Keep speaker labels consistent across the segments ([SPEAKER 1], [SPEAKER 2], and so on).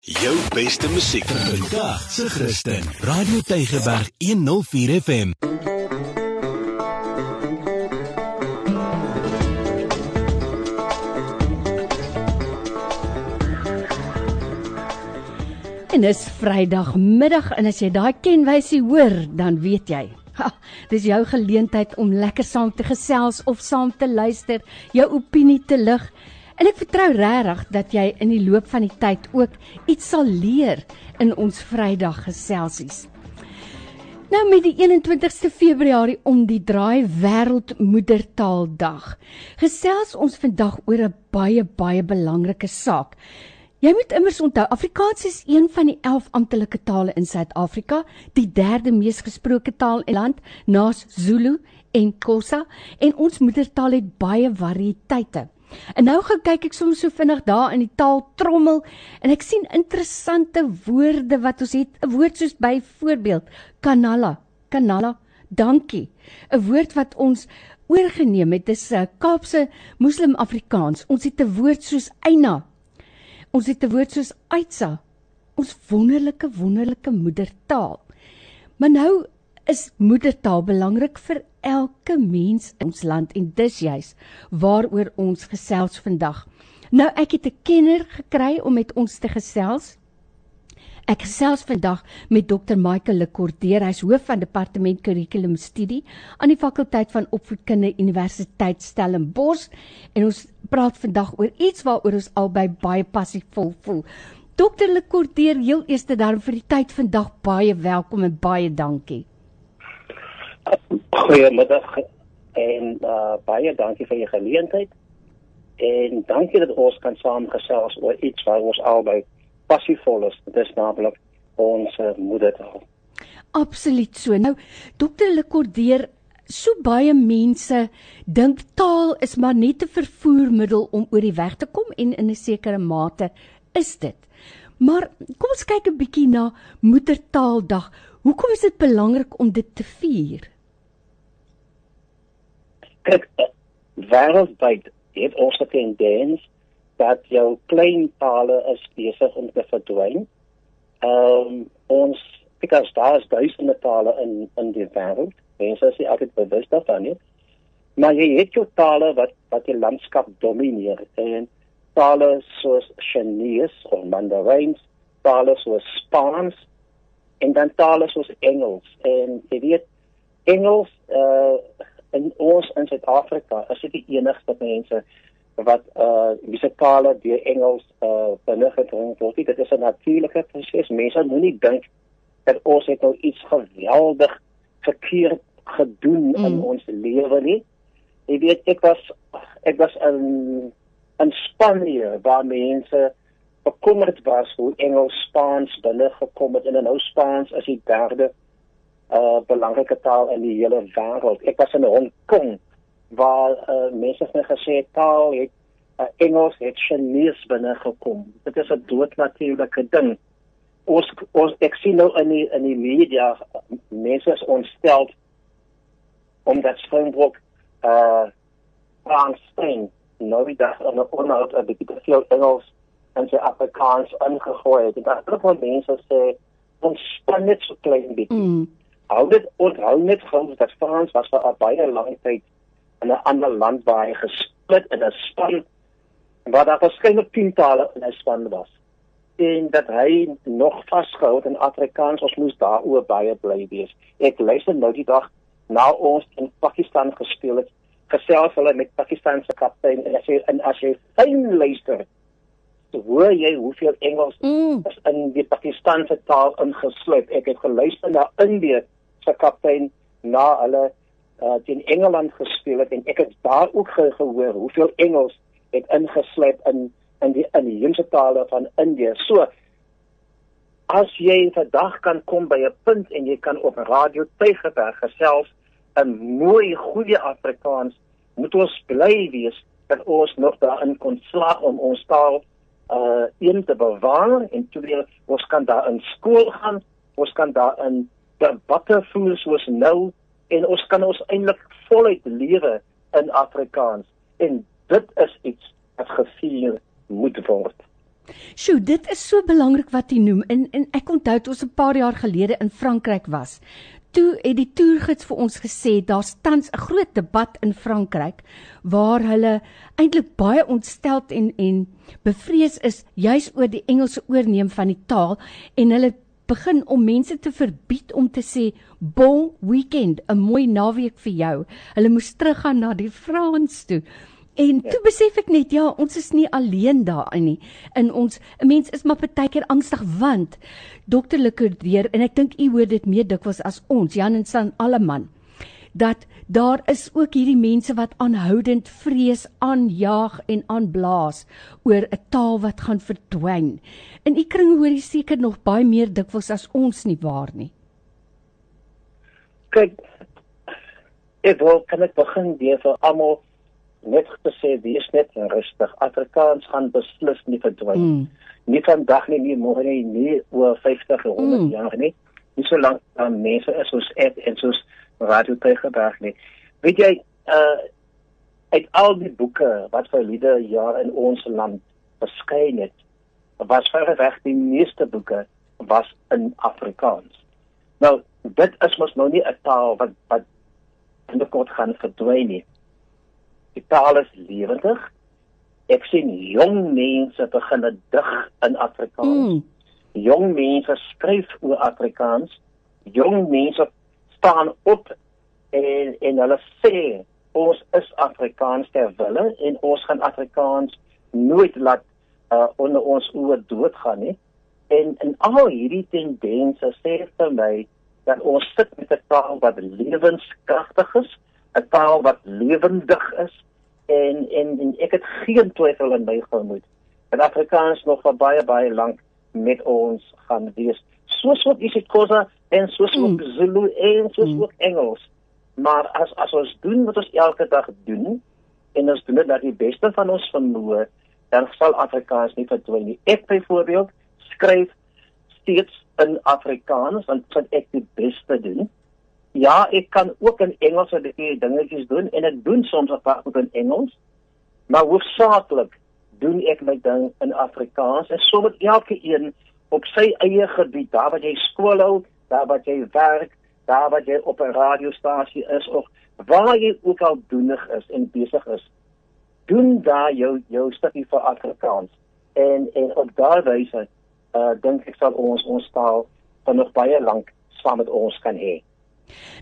[SPEAKER 1] Jou beste musiek vandag se Christen. Radio Tygerberg 104 FM.
[SPEAKER 2] En dis Vrydagmiddag en as jy daai kenwysie hoor, dan weet jy. Ha, dis jou geleentheid om lekker saam te gesels of saam te luister, jou opinie te lig. En ek vertrou regtig dat jy in die loop van die tyd ook iets sal leer in ons Vrydag geselsies. Nou met die 21ste Februarie om die draai Wêreldmoedertaaldag. Gesels ons vandag oor 'n baie baie belangrike saak. Jy moet immers onthou, Afrikaans is een van die 11 amptelike tale in Suid-Afrika, die derde mees gesproke taal in land na Zulu en Xhosa, en ons moedertaal het baie variëteite. En nou gaan kyk ek soms so vinnig daar in die taal trommel en ek sien interessante woorde wat ons het. 'n Woord soos byvoorbeeld kanala, kanala, dankie. 'n Woord wat ons oorgeneem het, dis 'n eh, Kaapse Moslem Afrikaans. Ons het 'n woord soos eina Ons het 'n woord soos Aitsa, ons wonderlike wonderlike moedertaal. Maar nou is moedertaal belangrik vir elke mens in ons land en dis juis waaroor ons gesels vandag. Nou ek het 'n kenner gekry om met ons te gesels. Ek gesels vandag met Dr. Michael Lekordeer, hy's hoof van departement kurrikulum studie aan die fakulteit van opvoedkunde Universiteit Stellenbosch en ons praat vandag oor iets waaroor ons albei baie passievol voel. Dr. Lekordeer, heel eers dan vir die tyd vandag baie welkom en baie dankie.
[SPEAKER 3] Goeiemiddag en uh, baie dankie vir die geleentheid. En dankie dat ons kan saamgesels oor iets waar ons albei passievol is. Dit is naamlik ons uh, moedertaal.
[SPEAKER 2] Absoluut so. Nou dokter Lekordeer So baie mense dink taal is maar net 'n vervoermiddel om oor die weg te kom en in 'n sekere mate is dit. Maar kom ons kyk 'n bietjie na Moedertaaldag. Hoekom is dit belangrik om dit te vier?
[SPEAKER 3] Kyk, eh, wêreldwyd het ons 'n tendens dat jou klein tale is besig om te verdwyn. Ehm um, ons because daar is duisende tale in in die wêreld. Mense is nie altyd bewus daarvan nie. Maar jy het jou tale wat wat die landskap domineer en tale soos Chinese of Mandarin, tale soos Spaans en dan tale soos Engels en jy weet Engels uh in ons in Suid-Afrika is dit die enigste mense wat uh musikale deur Engels uh binne gedring word. Dit is 'n natuurlike proses. Mense moenie dink dat ons het nou iets geweldig verkeerd gedoen mm. in ons lewe nie. Jy weet ek was ek was in in Spanje waar mense bekommerd was hoe Engels Spaans binne gekom het en nou Spaans is die derde uh belangrike taal in die hele wêreld. Ek was in Hong Kong waar uh, mense het my gesê taal het uh, Engels het Chinese binne gekom. Dit is 'n doodnatuurlike ding. Ons ons ek sien nou in die in die media mense is ontstel omdat Springbok uh Frans spreek nou dat op 'n onhoud 'n bietjie te veel Engels en sy Afrikaans ingegooi het. Dit is van mense sê ons span net so klein bietjie. Mm. Hou dit onthou net gou dat Frans was vir baie lang tyd in 'n ander land waar hy gesplit in 'n span waar daar verskeie tientale in 'n span was en dat hy nog vasgehou in Afrikaans ons moes daaroor baie bly wees. Ek luister nou die dag na ons in Pakistan gespeel het gesels hulle met Pakistan se kaptein en sê en as jy fyn luister hoor jy hoeveel Engels mm. is in die Pakistanse taal ingesluit. Ek het geluister na Indië se kaptein na hulle uh, teen Engeland gespeel het en ek het daar ook ge gehoor hoeveel Engels het ingesluit in in die in die hele tale van Indië. So as jy vandag kan kom by 'n punt en jy kan op radio Tygerberg gesels in mooi goeie Afrikaans, moet ons bly wees dat ons nog daarin kon slaag om ons taal uh een te bewaar en twee ons kan daar in skool gaan, ons kan daar in debatte voer soos nou en ons kan ons eintlik voluit lewe in Afrikaans en dit is iets wat gevier moet word.
[SPEAKER 2] Sjoe, dit is so belangrik wat jy noem. En en ek onthou toe ons 'n paar jaar gelede in Frankryk was. Toe het die toergids vir ons gesê daar's tans 'n groot debat in Frankryk waar hulle eintlik baie ontsteld en en bevrees is juis oor die Engelse oorneem van die taal en hulle begin om mense te verbied om te sê bon weekend, 'n mooi naweek vir jou. Hulle moes teruggaan na die Frans toe. En ja. toe besef ek net ja, ons is nie alleen daarin nie. In ons 'n mens is maar baie keer angstig want dokter Likordeer en ek dink u hoor dit meer dikwels as ons Jan en San alleman dat daar is ook hierdie mense wat aanhoudend vrees aanjaag en aanblaas oor 'n taal wat gaan verdwyn. In u kring hoor jy seker nog baie meer dikwels as ons nie waar nie.
[SPEAKER 3] Kyk, ek wil kan ek begin weer vir almal net te sê wees net rustig. Afrikaans gaan beslis nie verdwyn. Mm. Nie vandag nie, nie môre nie, nie oor 50 of 100 mm. jaar nie. Nie so lank dan mense is soos ek en soos Radio Tygerberg nie. Weet jy, uh uit al die boeke wat vir liede jaar in ons land verskyn het, was verreweg die meeste boeke was in Afrikaans. Nou, dit is mos nou nie 'n taal wat wat in die kort gaan verdwyn nie die taal is lewendig. Ek sien jong mense begin dig in Afrikaans. Mm. Jong mense skryf oor Afrikaans. Jong mense staan op en en hulle sê ons is Afrikaans ter wille en ons gaan Afrikaans nooit laat uh, onder ons oë doodgaan nie. En in al hierdie tendense sê vir my dat ons sit met 'n taal wat lewenskragtig is, 'n taal wat lewendig is, en en en ek het geen twyfel in my gemoed dat Afrikaans nog vir baie baie lank met ons gaan wees soos wat is dit kosa en soos mm. ook Zulu en soos mm. ook Engels maar as as ons doen wat ons elke dag doen en ons doen dit dat die beste van ons vermoë dan sal Afrikaans nie verdwyn nie ek byvoorbeeld skryf steeds in Afrikaans want wat ek die beste doen Ja, ek kan ook in Engels 'n bietjie dingetjies doen en ek doen soms 'n paar goed in Engels. Maar hoofsaaklik doen ek my ding in Afrikaans en sommer elke een op sy eie gebied, daar waar jy skool hou, daar waar jy werk, daar waar jy op 'n radiostasie is of waar jy ook al doenig is en besig is. Doen daar jou jou stukkie vir Afrikaans. En en op daardie wyse uh dink ek sal ons ons taal dan nog baie lank saam met ons kan hê.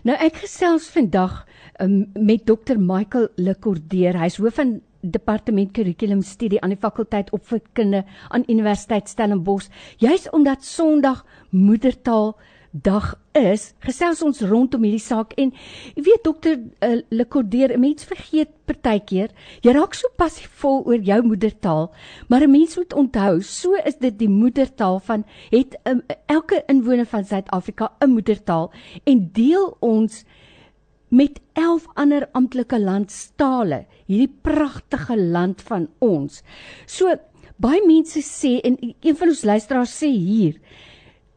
[SPEAKER 2] Nou ek gesels vandag um, met Dr Michael Lekordeer. Hy's hoof van departement kurrikulum studie aan die fakulteit opvoedkunde aan Universiteit Stellenbosch. Juis omdat Sondag moedertaal dag is, gesels ons rondom hierdie saak en jy weet dokter uh, Lekordeer, mense vergeet partykeer, jy raak so passievol oor jou moedertaal, maar 'n mens moet onthou, so is dit die moedertaal van het um, elke inwoner van Suid-Afrika 'n moedertaal en deel ons met 11 ander amptelike landstale, hierdie pragtige land van ons. So baie mense sê en een van ons luisteraars sê hier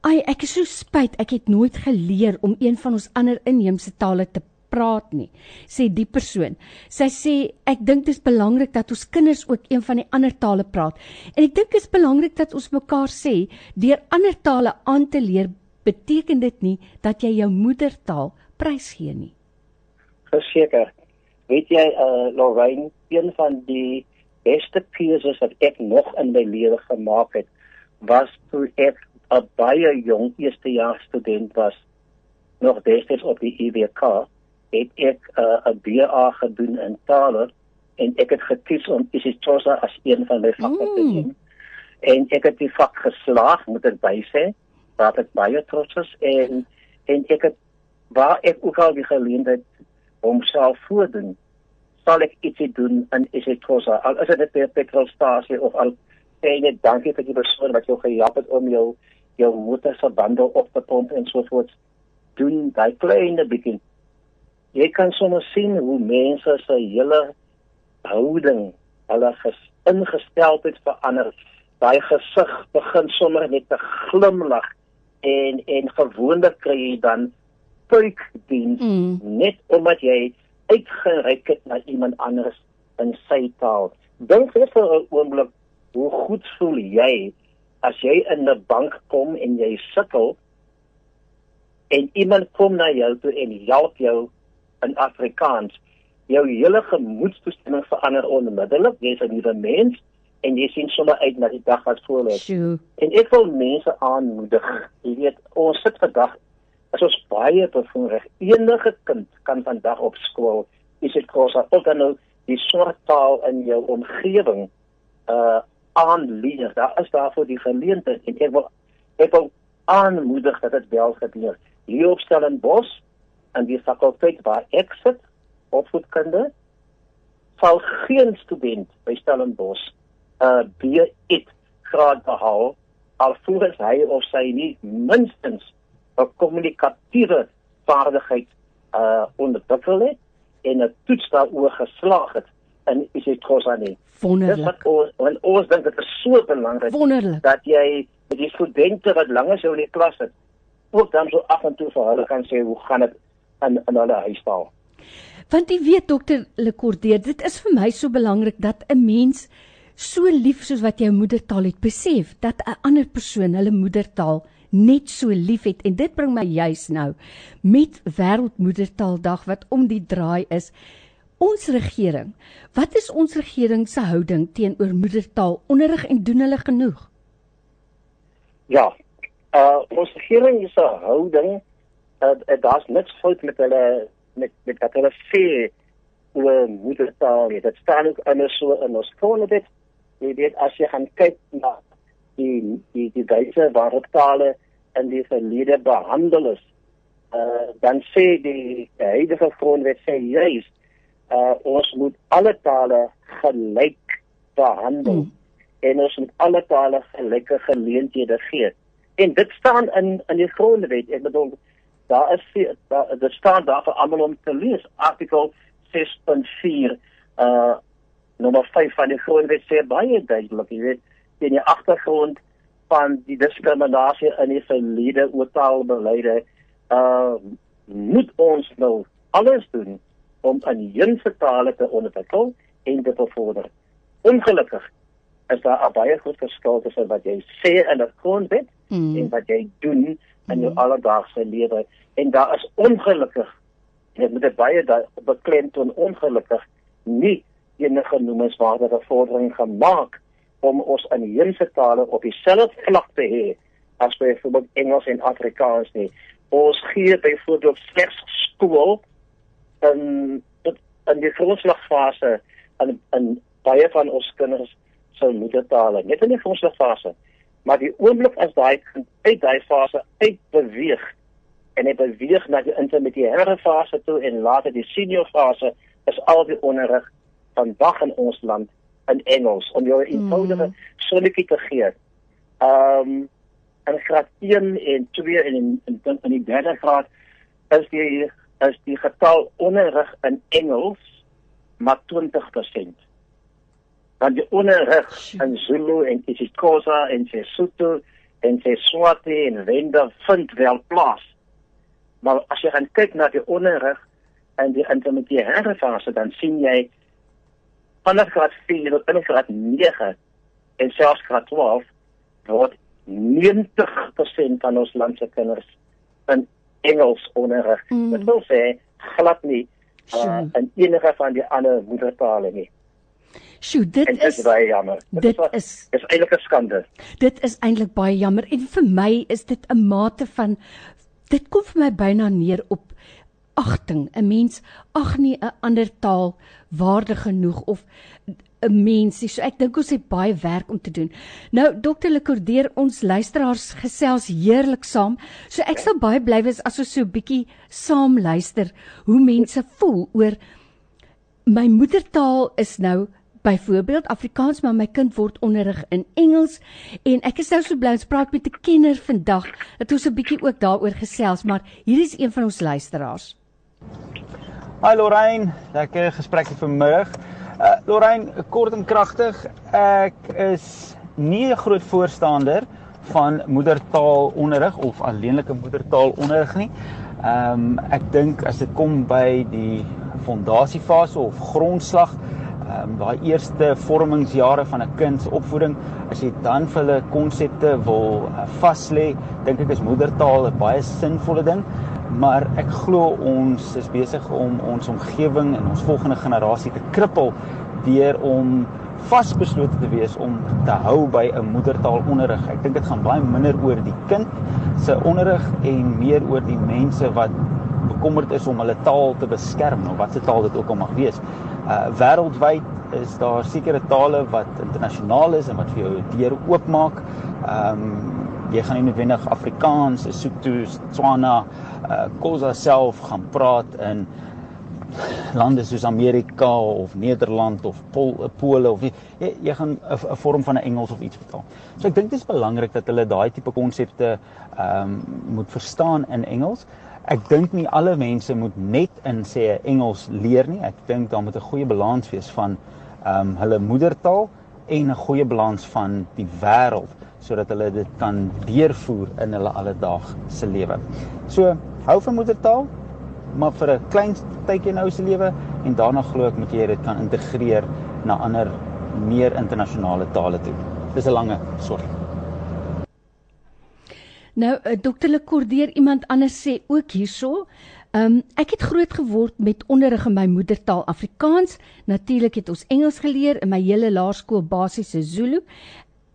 [SPEAKER 2] Ai, ek is so spyt ek het nooit geleer om een van ons ander inheemse tale te praat nie, sê die persoon. Sy sê ek dink dit is belangrik dat ons kinders ook een van die ander tale praat. En ek dink dit is belangrik dat ons mekaar sê deur ander tale aan te leer beteken dit nie dat jy jou moedertaal prysgee nie.
[SPEAKER 3] Verseker. Weet jy uh Lorraine, een van die beste keuses wat ek nog in my lewe gemaak het, was toe ek 'n baie jong eerstejaars student was nog destyds op die IWK het ek uh, 'n uh, BA gedoen in tale en ek het gekies om isiXhosa as een van my vakke te mm. doen en ek het die vak geslaag moet ek by sê dat ek baie trots is en en ek het waar ek ook al die geleentheid om self voordoen sal ek ietsie doen in isiXhosa al is dit 'n petrolstasie of al sê net dankie vir die persoon wat jou gehelp het om jou jou motor se bande op te pomp en so voort doen daai kleine bietjie. Jy kan sommer sien hoe mense se hele houding hulle ingesteldheid verander. Daai gesig begin sommer net te glimlag en en gewoonlik kry jy dan puik dien mm. net omdat jy uitgereik het na iemand anders in sy taal. Dink vir 'n oomblik hoe goed voel jy as jy in 'n bank kom en jy sukkel en iemand kom na jou toe en help jou in Afrikaans jou hele gemoedstoestemming verander onmiddellik. Jy's 'n nuwe mens en jy sien sommer uit na die dag wat voor lê en ek wil mense aanmoedig jy weet ons sit vandag as ons baie bevoorreg enige kind kan vandag op skool is dit kos of dan nou die swart taal in jou omgewing uh aanleer. Daar is daarvoor die geleentheid en ek wil ek wil aanmoedig dat dit wel gebeur. Hier op Stellenbosch en die fakulteit waar ek sit, opvoedkunde, sal geen student by Stellenbosch uh B1 graad behaal alvorens hy of sy nie minstens 'n kommunikatiewe vaardigheid uh ontwikkel het en 'n toets daaroor geslaag het in isiXhosa nie.
[SPEAKER 2] Wonderlik.
[SPEAKER 3] Dit wat ons ons dink dit is so belangrik
[SPEAKER 2] Wonderlik.
[SPEAKER 3] dat jy met die studente wat langer jou in die klas het, ook dan so af en toe vir hulle kan sê hoe gaan dit in in hulle huistaal.
[SPEAKER 2] Want jy weet dokter Lekordeer, dit is vir my so belangrik dat 'n mens so lief soos wat jou moedertaal het, besef dat 'n ander persoon hulle moedertaal net so lief het en dit bring my juis nou met wêreldmoedertaaldag wat om die draai is ons regering. Wat is ons regering se houding teenoor moedertaal onderrig en doen hulle genoeg?
[SPEAKER 3] Ja. Uh ons regering se houding uh, uh, daar's niks fout met hulle met met wat hulle sê oor moedertaal. Dit staan ook anders so in ons grondwet. Jy weet as jy gaan kyk na die die die wyse waarop tale in die verlede behandel is, uh dan sê die huidige grondwet sê juist uh ons moet alle tale gelyk behandel hmm. en ons moet alle tale gelyke geleenthede gee. En dit staan in in die grondwet. Ek bedoel daar is daar dit staan daar vir almal om te lees. Artikel 6.4 uh nommer 5 van die grondwet sê baie duidelik, jy weet, in die agtergrond van die diskriminasie in die verlede oor taalbeleide uh moet ons nou alles doen om aanheemse tale te ontwikkel en te bevorder. Ongelukkig is daar 'n baie groot verskil tussen wat jy sê in 'n grondwet mm. en wat jy doen in jou mm. alledaagse lewe en daar is ongelukkig en dit moet dit baie beklemtoon ongelukkig nie enige noemenswaardige vordering gemaak om ons aanheemse tale op dieselfde vlak te hê as byvoorbeeld Engels en Afrikaans nie. Ons gee byvoorbeeld slegs skool in in die grondslagfase in in baie van ons kinders se moedertale net in die grondslagfase maar die oomblik as daai kind uit daai fase uitbeweeg en hy beweeg na die intermediêre fase toe en later die senior fase is al die onderrig van wag in ons land in Engels om jou 'n eenvoudige mm. sonnetjie te gee. Ehm um, en graad 1 en 2 en in in, in die derde graad is die is die getal onderrig in Engels maar 20%. Dan die onderrig in Zulu en isiXhosa en Sesotho en Seswati en Venda vind wel plaas. Maar as jy gaan kyk na die onderrig in die intermediêre fase dan sien jy vanaf graad 4 tot binne graad 9 en selfs graad 12 word 90% van ons land se kinders in Engels onderrig. Mm. Dit wil sê glad nie uh, in enige van die ander moedertale nie.
[SPEAKER 2] Sjoe, dit
[SPEAKER 3] en is baie jammer.
[SPEAKER 2] Dit, dit is
[SPEAKER 3] is eintlik 'n skande.
[SPEAKER 2] Dit is eintlik baie jammer en vir my is dit 'n mate van dit kom vir my byna neer op agting. 'n Mens ag nie 'n ander taal waardig genoeg of 'n mensie. So ek dink ons het baie werk om te doen. Nou dokter Lekordeer, ons luisteraars gesels heerlik saam. So ek sal baie bly wees as ons so 'n bietjie saam luister hoe mense voel oor my moedertaal is nou byvoorbeeld Afrikaans, maar my kind word onderrig in Engels en ek is nou so bly ons praat met 'n kenner vandag dat ons 'n bietjie ook daaroor gesels, maar hier is een van ons luisteraars.
[SPEAKER 4] Hi Lorraine, lekker gesprek vanmiddag. Uh Lorraine, kort en kragtig, ek is nie 'n groot voorstander van moedertaalonderrig of alleenlike moedertaalonderrig nie. Ehm um, ek dink as dit kom by die fondasiefase of grondslag, ehm um, daai eerste vormingsjare van 'n kind se opvoeding, as jy dan vir hulle konsepte wil uh, vas lê, dink ek is moedertaal 'n baie sinvolle ding maar ek glo ons is besig om ons omgewing en ons volgende generasie te krippel deur om vasbeslote te wees om te hou by 'n moedertaalonderrig. Ek dink dit gaan baie minder oor die kind se onderrig en meer oor die mense wat bekommerd is om hulle taal te beskerm of wat se taal dit ook al mag wees. Uh wêreldwyd is daar sekere tale wat internasionaal is en wat vir jou deur oopmaak. Ehm um, jy gaan nie noodwendig Afrikaans, Sotho, Tswana, uh Khoza self gaan praat in lande soos Amerika of Nederland of Pol, Pole of jy, jy gaan 'n vorm van 'n Engels of iets vertaal. So ek dink dit is belangrik dat hulle daai tipe konsepte ehm um, moet verstaan in Engels. Ek dink nie alle mense moet net in sê Engels leer nie. Ek dink daar moet 'n goeie balans wees van ehm um, hulle moedertaal en 'n goeie balans van die wêreld sodat hulle dit kan deurvoer in hulle alledaagse lewe. So, hou van moedertaal, maar vir 'n klein tydjie nou se lewe en daarna glo ek moet jy dit kan integreer na ander meer internasionale tale toe. Dis 'n lange sorg.
[SPEAKER 2] Nou eh, Dr. Lekordeer iemand anders sê ook hierso. Ehm um, ek het groot geword met onderrig in my moedertaal Afrikaans. Natuurlik het ons Engels geleer in my hele laerskool basiese Zulu.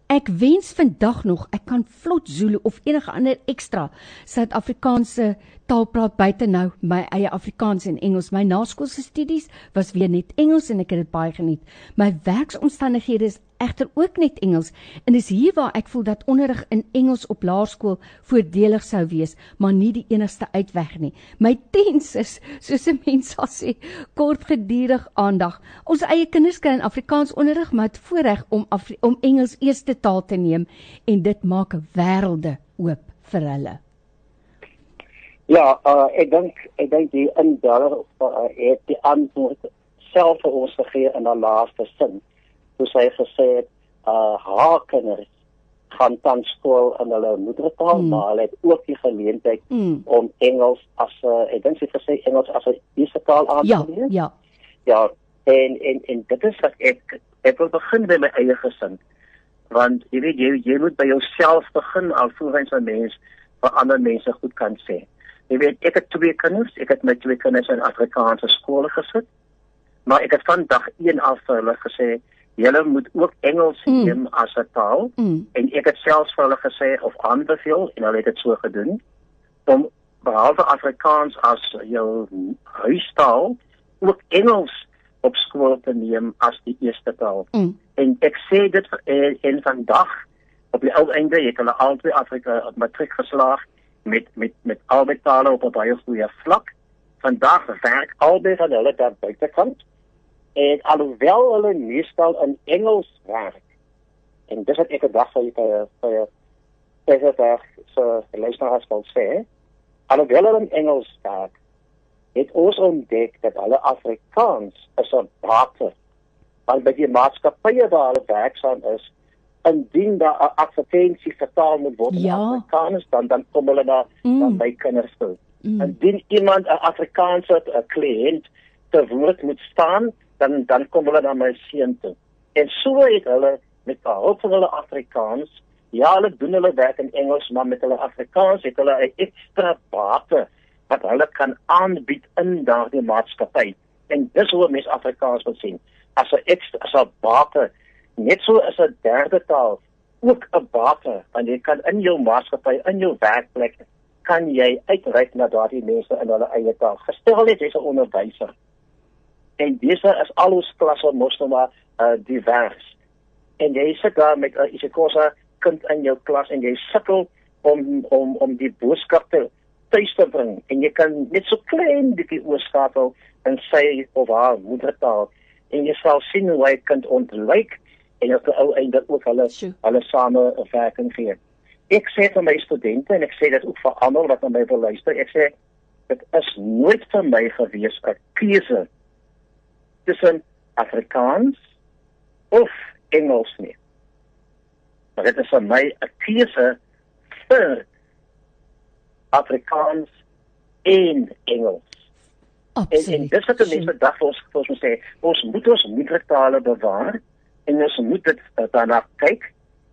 [SPEAKER 2] Ek wens vandag nog ek kan vlot Zulu of enige ander ekstra Suid-Afrikaanse taal praat buite nou my eie Afrikaans en Engels. My naskoolse studies was weer net Engels en ek het dit baie geniet. My werksomstandighede is egter ook net Engels en dis hier waar ek voel dat onderrig in Engels op laerskool voordelig sou wees, maar nie die enigste uitweg nie. My tens is, soos 'n mens sal sê, kort gedurig aandag. Ons eie kinders kry in Afrikaans onderrig, maar het voorreg om Afri om Engels eerste taal te neem en dit maak wêrelde oop vir hulle.
[SPEAKER 3] Ja, uh, ek dink ek dink die indeller uh, het die antwoord self vir ons gegee in haar laaste sin toe sy gesê het uh haar kinders gaan tans skool in hulle moedertaal mm. maar hulle het ook die geleentheid mm. om Engels as 'n uh, ek dink sy gesê Engels as 'n eerste taal aan
[SPEAKER 2] ja, te leer. Ja,
[SPEAKER 3] ja. Ja, en en en dit is wat ek ek wil begin by my eie gesin. Want jy weet jy jy moet by jouself begin alvorens 'n mens vir ander mense goed kan sê. Jy weet ek het twee kinders, ek het met twee kinders in Afrikaanse skole gesit. Maar ek het van dag 1 af vir hulle gesê Julle moet ook Engels mm. neem as 'n taal mm. en ek het selfs vir hulle gesê of aanbeveel en hulle het dit so gedoen om behalwe Afrikaans as jou huistaal ook Engels op skool te neem as die eerste taal. Mm. En ek sê dit in, in vandag op die ou einde het hulle albei Afrika matriek geslaag met met met albei tale op 'n baie goeie vlak. Vandag werk albei van hulle daar buitekant en alhoewel hulle meestal in Engels werk en dis wat ek gedag vir vir vir vir vir so die luisteraars wil sê alhoewel hulle in Engels werk het ons ontdek dat hulle Afrikaans is 'n bate want by die maatskappye waar hulle werksaam is indien daar 'n advertensie vertaal moet word
[SPEAKER 2] ja.
[SPEAKER 3] in Afrikaans dan dan kom hulle na mm. by kinders toe mm. indien iemand 'n Afrikaanse kliënt te woord moet staan dan dan kom hulle na my seun toe. En so het hulle met hulp van hulle Afrikaans, ja, hulle doen hulle werk in Engels, maar met hulle Afrikaans het hulle 'n ekstra bate wat hulle kan aanbied in daardie maatskappy. En dis hoe mense Afrikaans wil sien. As 'n ekstra as 'n bate, net so as 'n derde taal ook 'n bate, want jy kan in jou maatskappy, in jou werkplek kan jy uitreik na daardie mense in hulle eie taal. Gestel net jy's 'n onderwyser en dese is al ons klasse mos nou maar uh, divers. En jy sit daar met 'n uh, isikosa kind in jou klas en jy sukkel om om om die boodskap te tuis te bring en jy kan net so klein bietjie oorskakel en sê of haar moedertaal en jy sal sien hoe hy kan ontwyk en op die ou einde ook hulle hulle same werking gee. Ek sê vir my studente en ek sê dit ook vir almal wat aan my wil luister, ek sê dit is nooit vir my gewees 'n keuse tussen Afrikaans of Engels nie. Maar dit is vir my 'n keuse vir Afrikaans en Engels.
[SPEAKER 2] Absoluut.
[SPEAKER 3] En, en dis wat mense vir ons ons moet sê, ons moet ons moedertale bewaar en ons moet dit uh, daarna kyk,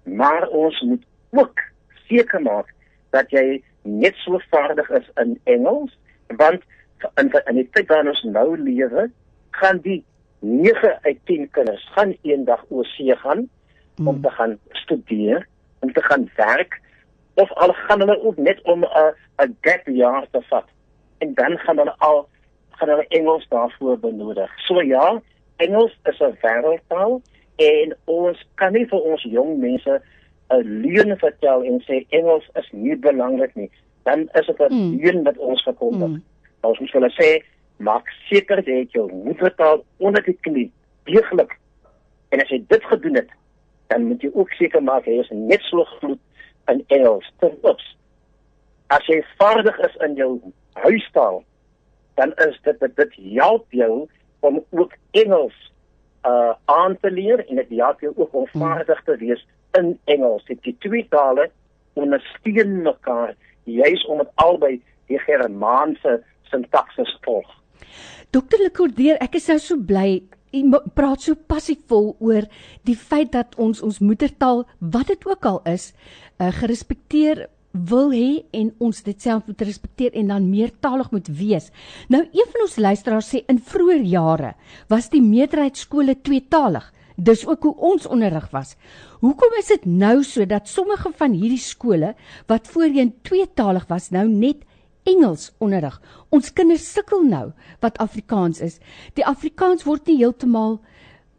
[SPEAKER 3] maar ons moet ook seker maak dat jy net so vaardig is in Engels, want in in die tyd waarin ons nou lewe, gaan die 9 uit 10 kinders gaan eendag oorsee gaan mm. om te gaan studeer, om te gaan werk of al gaan hulle ook net om 'n uh, 'n gap jaar te vat. En dan gaan hulle al gaan hulle Engels daarvoor benodig. So ja, Engels is 'n wêreldtaal en ons kan nie vir ons jong mense 'n leuen vertel en sê Engels is nie belangrik nie. Dan is dit 'n mm. leuen wat ons verkondig. Mm. Ons moet hulle sê maak seker dat jy jou moedertaal onder die knie deeglik. En as jy dit gedoen het, dan moet jy ook seker maak jy is net so gloed in Engels. Terloops, as jy vaardig is in jou huistaal, dan is dit dit, dit help jou om ook Engels uh aan te leer en dit help jou ook om vaardig te wees in Engels. Dit die twee tale ondersteun mekaar juis om dit albei die Germaanse sintaksis volg.
[SPEAKER 2] Dokter Lekordeer, ek is nou so bly u praat so passievol oor die feit dat ons ons moedertaal wat dit ook al is, uh, gerespekteer wil hê en ons dit self moet respekteer en dan meertalig moet wees. Nou een van ons luisteraars sê in vroeë jare was die meerderheid skole tweetalig. Dis ook hoe ons onderrig was. Hoekom is dit nou so dat sommige van hierdie skole wat voorheen tweetalig was nou net Engels onderrig. Ons kinders sukkel nou wat Afrikaans is. Die Afrikaans word nie heeltemal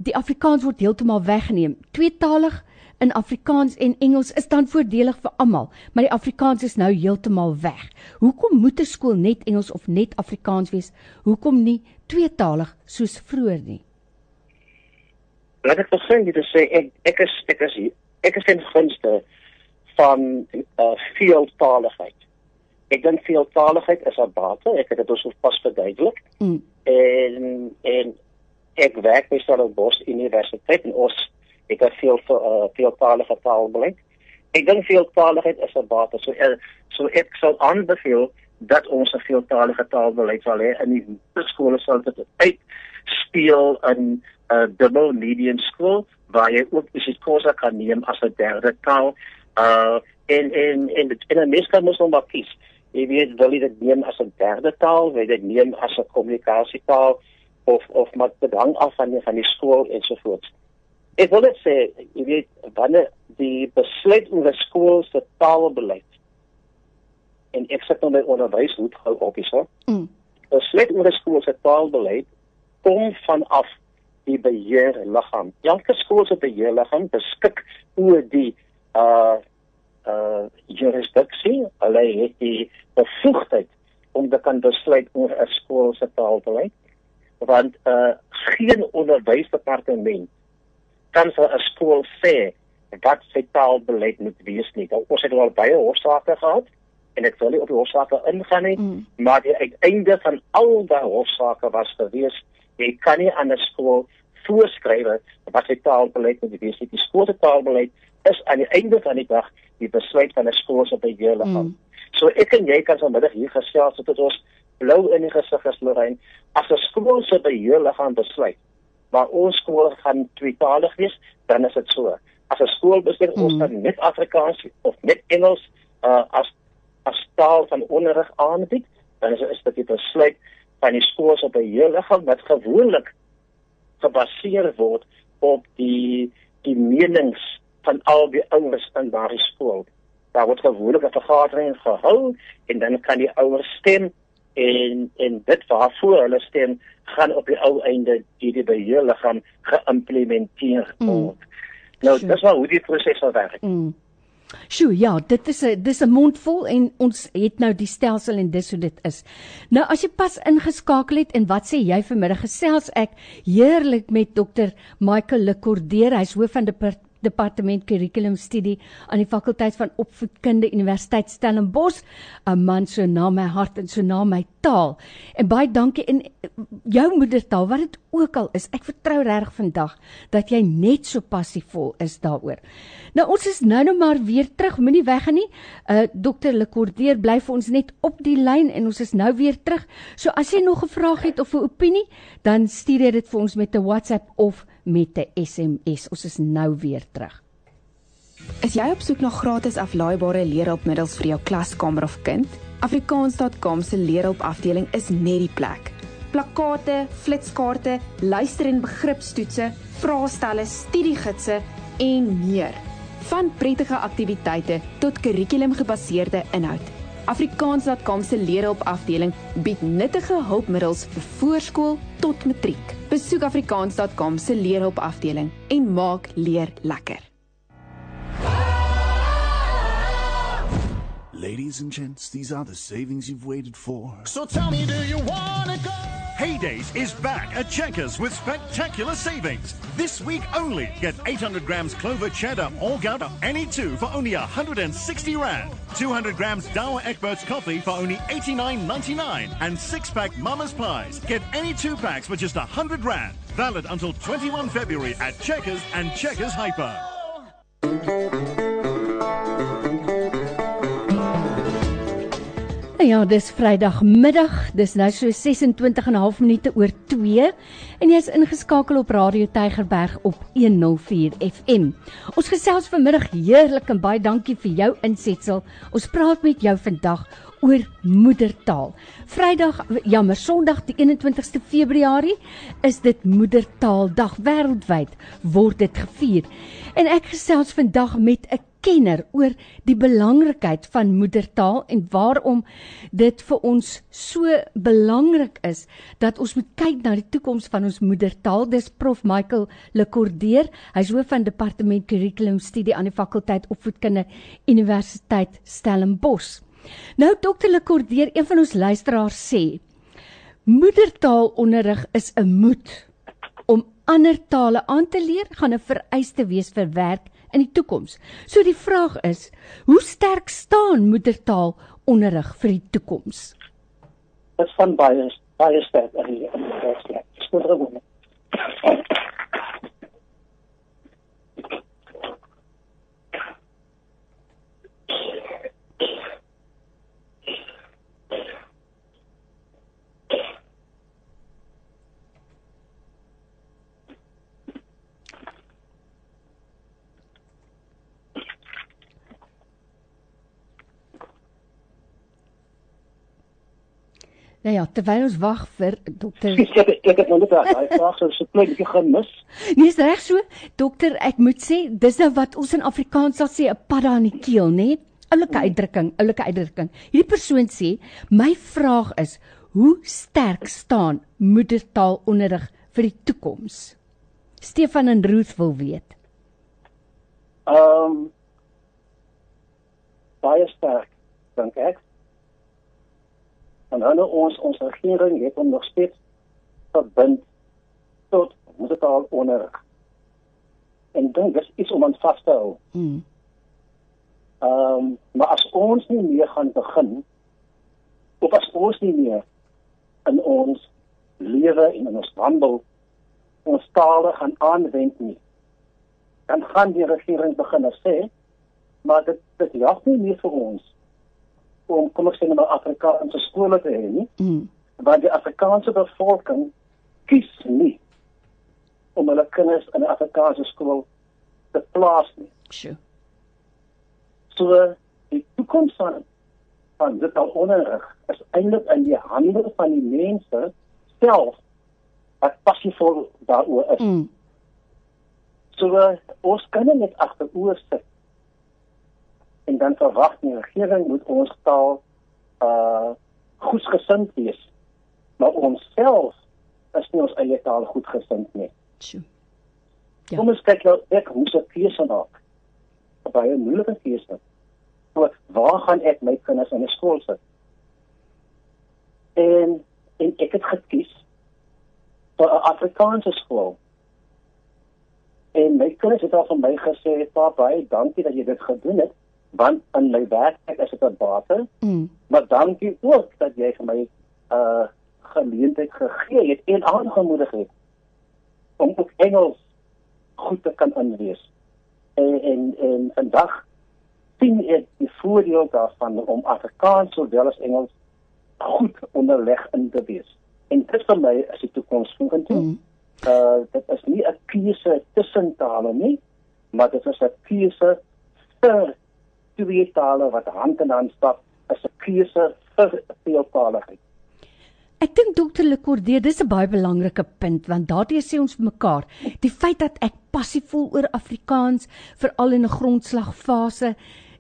[SPEAKER 2] die Afrikaans word heeltemal weggeneem. Tweetalig in Afrikaans en Engels is dan voordelig vir almal, maar die Afrikaans is nou heeltemal weg. Hoekom moet 'n skool net Engels of net Afrikaans wees? Hoekom nie tweetalig soos vroeër nie?
[SPEAKER 3] Laat ek begin dit sê ek ek is ek is ek is in gunste van uh, veeltaligheid ek dink veeltaligheid is 'n bate. Ek het dit ons pas verduidelik. Mm. En en ek werk by Stellenbosch Universiteit en ons ek het veel uh, veeltalige taalbeleid. Ek dink veeltaligheid is 'n bate. So uh, so ek sal aanbeveel dat ons 'n veeltalige taalbeleid sal hê in die skole sal dit uit speel in 'n uh, double medium skool waar jy ook isiXhosa kan neem as 'n derde taal. Uh en en en en 'n mens kan mos nog maar kies jy weet wil jy dit neem as 'n derde taal, wil jy dit neem as 'n kommunikasietaal of of maar dit hang af van die van die skool en so voort. Ek wil net sê, jy weet wanneer die besluit oor die skool se taalbeleid en ek sê nou met onderwys moet gou op is. Mm. Besluit oor die skool se taalbeleid kom vanaf die beheerliggaam. Elke skool se beheerliggaam beskik oor die uh jurisdiksie, hulle het die bevoegdheid om te kan besluit oor 'n skool se taalbeleid. Want uh geen onderwysdepartement kan vir 'n skool sê wat sy taalbeleid moet wees nie. Nou, ons het al baie hofsaake gehad en ek wil nie op die hofsaake ingaan nie, mm. maar die uiteinde van al daai hofsaake was gewees jy kan nie aan 'n skool voorskryf wat sy taalbeleid moet wees. Die skool se taalbeleid is aan die einde van die dag die besluit van 'n skool se beheerliggaam. Mm. So ek en jy kan vanmiddag hier gesels sodat ons blou in die gesig is Lorraine as 'n skool se beheerliggaam besluit maar ons skool gaan tweetalig wees, dan is dit so. As 'n skool besluit mm. ons gaan net Afrikaans of net Engels uh, as as taal van onderrig aanbied, dan is is dit 'n besluit van die skool se beheerliggaam wat gewoonlik gebaseer word op die die menings van al die ouers in daardie skool. Daar word gewoonlik 'n vergadering gehou en dan kan die ouers stem en en dit waarvoor hulle stem gaan op die ou einde deur die beheerliggaam geïmplementeer mm. word. Mm. Nou, sure. dis maar hoe die proses werk. Mm.
[SPEAKER 2] Sjoe, ja, dit is 'n dis 'n mondvol en ons het nou die stelsel en dis hoe dit is. Nou as jy pas ingeskakel het en wat sê jy vanmiddag gesels ek heerlik met dokter Michael Lekordeer, hy's hoof van die departement kurrikulumstudie aan die fakulteit van opvoedkunde Universiteit Stellenbosch, 'n man so na my hart en so na my taal. En baie dankie in jou moedertaal wat dit ook al is. Ek vertrou reg vandag dat jy net so passievol is daaroor. Nou ons is nou nou maar weer terug, moenie weggaan nie. Uh dokter Lekordeer bly vir ons net op die lyn en ons is nou weer terug. So as jy nog 'n vraag het of 'n opinie, dan stuur jy dit vir ons met 'n WhatsApp of met 'n SMS. Ons is nou weer terug.
[SPEAKER 5] Is jy op soek na gratis aflaaibare leerhulpmiddels vir jou klaskamer of kind? Afrikaans.com se leerhulpafdeling is net die plek. Plakkate, flitskaarte, luister- en begripstoetse, vraestelle, studiegidse en meer. Van prettige aktiwiteite tot kurrikulumgebaseerde inhoud. Afrikaans.com se leerhulpafdeling bied nuttige hulpmiddels vir voorskool tot matriek. Besoek afrikaans.com se leerhulpafdeling en maak leer lekker.
[SPEAKER 6] Ladies and gents, these are the savings you've waited for.
[SPEAKER 7] So tell me, do you wanna go?
[SPEAKER 8] Heydays is back at Checkers with spectacular savings. This week only, get 800 grams Clover cheddar or Gouda, any two for only 160 Rand. 200 grams Dower Egberts coffee for only 89.99. And 6-pack Mama's Pies. Get any two packs for just 100 Rand. Valid until 21 February at Checkers and Checkers Hyper.
[SPEAKER 2] Nou ja, dis Vrydagmiddag. Dis nou so 26 en 'n half minute oor 2 en jy's ingeskakel op Radio Tygerberg op 104 FM. Ons gesels vanmiddag heerlik en baie dankie vir jou insetsel. Ons praat met jou vandag oor moedertaal. Vrydag, jammer, Sondag die 21ste Februarie is dit Moedertaaldag wêreldwyd word dit gevier. En ek gesels vandag met 'n kenner oor die belangrikheid van moedertaal en waarom dit vir ons so belangrik is dat ons moet kyk na die toekoms van ons moedertaal. Dis Prof Michael Lekordeer. Hy's hoof van departement kurrikulumstudie aan die fakulteit opvoedkunde Universiteit Stellenbosch. Nou dokter Lekordeer, een van ons luisteraars sê moedertaalonderrig is 'n moet om ander tale aan te leer gaan 'n vereiste wees vir werk in die toekoms. So die vraag is, hoe sterk staan moedertaal onderrig vir die toekoms?
[SPEAKER 3] Dit van baie baie sterk in die in die werkplek. Skoolrewoon.
[SPEAKER 2] Nou ja, terwyl ons wag vir dokter
[SPEAKER 3] Ek het ek het nou net daai vraag so so klein bietjie gemis.
[SPEAKER 2] Nee, is reg so. Dokter, ek moet sê, dis nou wat ons in Afrikaans sal sê 'n padda in die keel, nê? Oulike uitdrukking, oulike uitdrukking. Hierdie persoon sê, my vraag is, hoe sterk staan moedertaalonderrig vir die toekoms? Stefan en Ruth wil weet.
[SPEAKER 3] Ehm um, baie sterk dink ek. En hulle ons ons regering het hom nog steeds verbind tot moedertaal onderrig. En dink dis iets om aan vas te hou.
[SPEAKER 2] Hmm.
[SPEAKER 3] Ehm um, maar as ons nie meer gaan begin of as ons nie meer in ons lewe en in ons wandel ons tale gaan aanwend nie dan gaan die regering begin sê maar dit dit jag nie meer vir ons om kom ek sê nou maar Afrikaanse skole te hê nie
[SPEAKER 2] Hmm.
[SPEAKER 3] want die Afrikaanse bevolking kies nie om hulle kinders in 'n Afrikaanse skool te plaas nie
[SPEAKER 2] Sjoe.
[SPEAKER 3] So die toekoms van van dit al onderrig is eintlik in die hande van die mense self wat passievol daaroor is.
[SPEAKER 2] Hmm.
[SPEAKER 3] So ons kan net agteroor sit en dan verwag die regering moet ons taal uh goedgesind wees. Maar ons self is nie ons eie taal goedgesind nie.
[SPEAKER 2] Sjoe.
[SPEAKER 3] Ja. Kom ons kyk nou ek moes 'n keuse maak. Baie moeilike keuse. So, waar gaan ek my kinders in 'n skool sit? En en ek het gekies vir 'n Afrikaanse skool. En my kinders het al vir my gesê, "Pa, baie dankie dat jy dit gedoen het, want in my werk is dit 'n bate,
[SPEAKER 2] Mm.
[SPEAKER 3] maar dankie ook dat jy vir my uh geleentheid gegee het en aangemoedig het om ook Engels goed te kan inlees." En en en vandag sien ek die voordeel daarvan om Afrikaans sowel as Engels goed onderleg in te wees. En dit vir my is die toekoms vorentoe.
[SPEAKER 2] Mm.
[SPEAKER 3] Uh dit is nie 'n keuse tussen tale nie, maar dit is 'n keuse vir twee tale wat hand in hand stap, is 'n keuse vir veeltaligheid.
[SPEAKER 2] Ek dink dokter Lekordeur, dis 'n baie belangrike punt want daardie sê ons vir mekaar, die feit dat ek passief voel oor Afrikaans, veral in 'n grondslagfase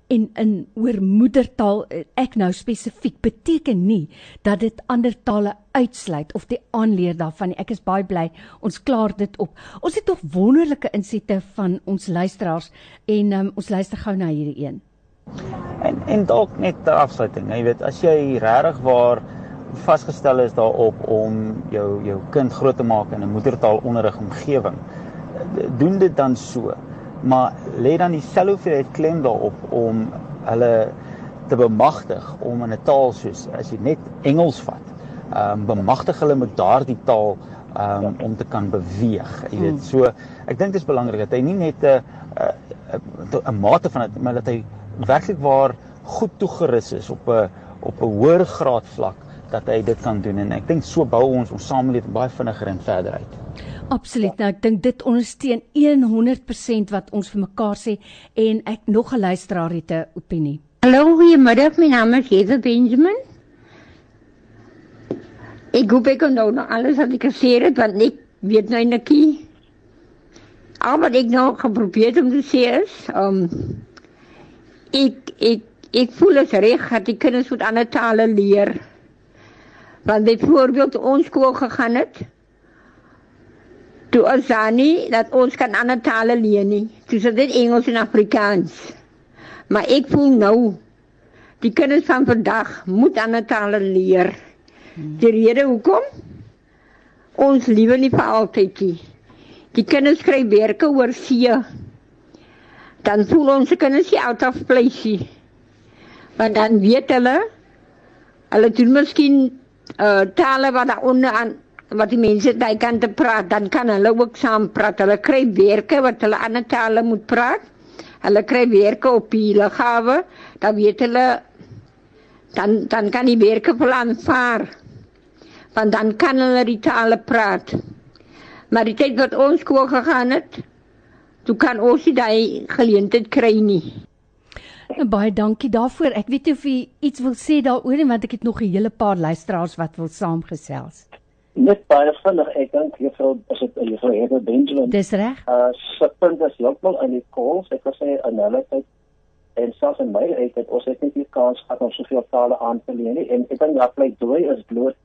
[SPEAKER 2] en in oor moedertaal ek nou spesifiek beteken nie dat dit ander tale uitsluit of die aanleer daarvan nie. Ek is baie bly ons klaar dit op. Ons het nog wonderlike insette van ons luisteraars en um, ons luister gou na hierdie een.
[SPEAKER 4] En en dalk net ter afsluiting, jy weet, as jy regtig waar vasgestel is daarop om jou jou kind groot te maak in 'n moedertaalonderrig omgewing, doen dit dan so. Maar lê dan dieselfde hoeveelheid klem daarop om hulle te bemagtig om in 'n taal soos as jy net Engels vat, ehm um, bemagtig hulle met daardie taal um, om te kan beweeg. Jy weet, so ek dink dit is belangrik dat hy nie net 'n 'n 'n mate van dit, maar dat hy werklik waar goed toegerus is op 'n op 'n hoër graad vlak dat hy dit kan doen en ek dink so bou ons ons samelewing baie vinniger en verder uit.
[SPEAKER 2] Absoluut. Nou ek dink dit ondersteun 100% wat ons vir mekaar sê en ek nog 'n luisteraar het 'n opinie.
[SPEAKER 9] Hallo, goeiemiddag. My naam is Heather Benjamin. Ek hoop ek kan nou nog alles wat ek gesê het want ek weet nou net nie. Al wat ek nou geprobeer om te sê is, um ek ek ek voel as reg dat die kinders moet ander tale leer. Want byvoorbeeld ons skool gegaan het, toe ons daar nie dat ons kan ander tale leer nie. Toe is dit Engels en Afrikaans. Maar ek voel nou die kinders van vandag moet ander tale leer. Die rede hoekom? Ons liewe nie vir altyd nie. Die kinders kry werke oor see. Dan voel ons se kinders nie out of place nie. Want dan weet hulle hulle doen miskien uh tale wat daar onder aan wat die mense daai kan te praat, dan kan hulle ook saam praat. Hulle kry werke wat hulle ander tale moet praat. Hulle kry werke op die lughawe, dan weet hulle dan dan kan die werke vir aanvaar. Want dan kan hulle die tale praat. Maar die tyd wat ons skool gegaan het, toe kan ons nie daai geleentheid kry nie.
[SPEAKER 2] Baie dankie daarvoor. Ek weet nie of jy iets wil sê daaroor nie want ek het nog 'n hele paar luisteraars wat wil saamgesels.
[SPEAKER 3] Net baie vinnig, ek dink juffrou is dit juffrou Heather Benjamin.
[SPEAKER 2] Dis reg.
[SPEAKER 3] Uh se punt is heeltemal in die kols. Ek wil sê in hulle tyd en selfs in my tyd het ons net nie die kans gehad om soveel tale aan te leer nie en ek dink dat bly dooi is bloot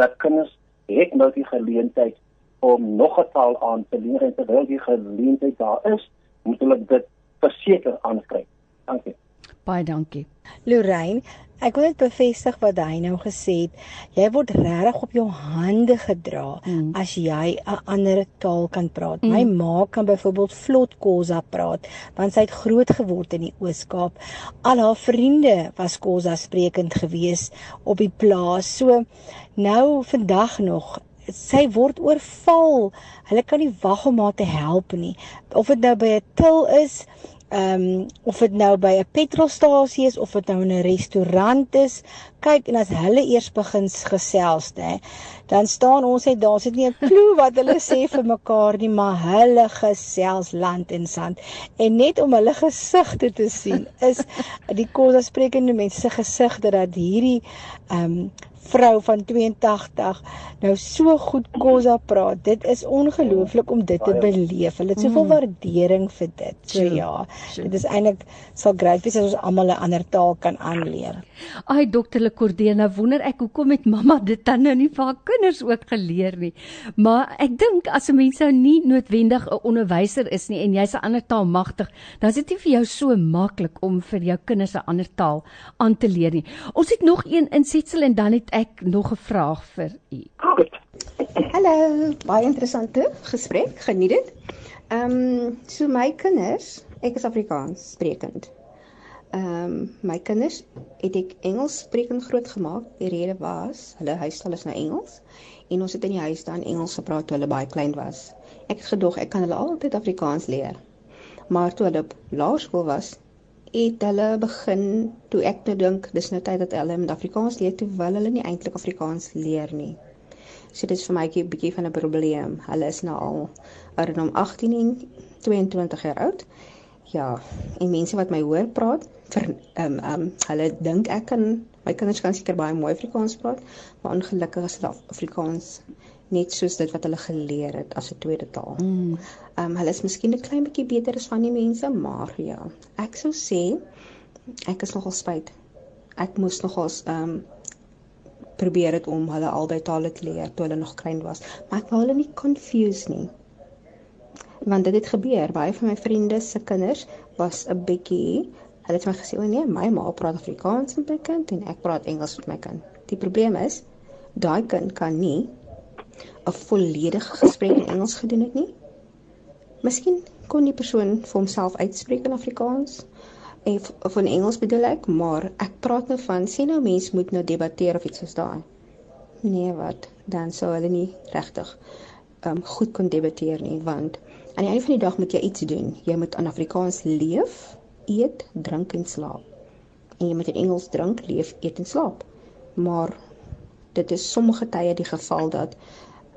[SPEAKER 3] dat kinders het nou die geleentheid om nog 'n taal aan te leer en terwyl die geleentheid daar is, moet hulle dit verseker aankry. Dankie.
[SPEAKER 2] Baie dankie.
[SPEAKER 10] Lorraine, ek wil net bevestig wat hy nou gesê het. Jy word regtig op jou hande gedra mm. as jy 'n ander taal kan praat. Mm. My ma kan byvoorbeeld vlot Khoza praat want sy het groot geword in die Oos-Kaap. Al haar vriende was Khoza sprekend gewees op die plaas. So nou vandag nog sy word oorval. Hulle kan nie wag om haar te help nie. Of dit nou by 'n til is, ehm um, of dit nou by 'n petrolstasie is of dit nou in 'n restaurant is. Kyk en as hulle eers begin gesels, nê, dan staan ons net daar, sit nie 'n klou wat hulle sê vir mekaar nie, maar hulle gesels land en sand. En net om hulle gesigte te sien, is die Khoza sprekende mense se gesigte dat hierdie ehm um, vrou van 82 nou so goed Khoza praat. Dit is ongelooflik om dit te beleef. Hulle het soveel waardering vir dit. So ja, dit is eintlik sal grait wees as ons almal 'n ander taal kan aanleer.
[SPEAKER 2] Ai dokter Lekordena, wonder ek hoekom het mamma dit dan nou nie vir haar kinders ook geleer nie. Maar ek dink as 'n mens nou nie noodwendig 'n onderwyser is nie en jy's 'n ander taal magtig, dan is dit nie vir jou so maklik om vir jou kinders 'n ander taal aan te leer nie. Ons het nog een insetsel en dan het ek nog 'n vraag vir u.
[SPEAKER 3] Goed.
[SPEAKER 11] Hallo, baie interessante gesprek, geniet dit. Ehm um, so my kinders, ek is Afrikaans sprekend. Ehm um, my kinders het ek Engels sprekend grootgemaak. Die rede was hulle huistaal is nou Engels en ons het in die huis dan Engels gepraat toe hulle baie klein was. Ek het gedog ek kan hulle altyd Afrikaans leer. Maar toe hulle op laerskool was, het hulle begin toe ek nou dink dis nou tyd dat hulle met Afrikaans leer terwyl hulle nie eintlik Afrikaans leer nie. So dit is vir my 'n bietjie van 'n probleem. Hulle is nou al ouderdom 18 en 22 jaar oud. Ja, en mense wat my hoor praat, vir ehm um, ehm um, hulle dink ek kan my kinders kan seker baie mooi Afrikaans praat, maar ongelukkig is hulle Afrikaans net soos dit wat hulle geleer het as 'n tweede taal. Mm. Um hulle is miskien 'n klein bietjie beter as van die mense, maar ja, ek sou sê ek is nogal spyt. Ek moes nogals um probeer dit om hulle albei tale te leer toe hulle nog klein was, maar ek wou hulle nie confuse nie. Want dit het gebeur, baie van my vriende se kinders was 'n bietjie hulle het my gesê, "O nee, my ma praat Afrikaans met my kind en ek praat Engels met my kind." Die probleem is daai kind kan nie 'n volledige gesprek in Engels gedoen het nie. Miskien kon die persoon vir homself uitspreek in Afrikaans en of in Engels bedoel ek, maar ek praat nou van sien nou mens moet nou debatteer of iets soos daai. Nee, wat? Dan sou hulle nie regtig um goed kon debatteer nie, want aan die einde van die dag moet jy iets doen. Jy moet in Afrikaans leef, eet, drink en slaap. En jy moet in Engels drink, leef, eet en slaap. Maar dit is sommige tye die geval dat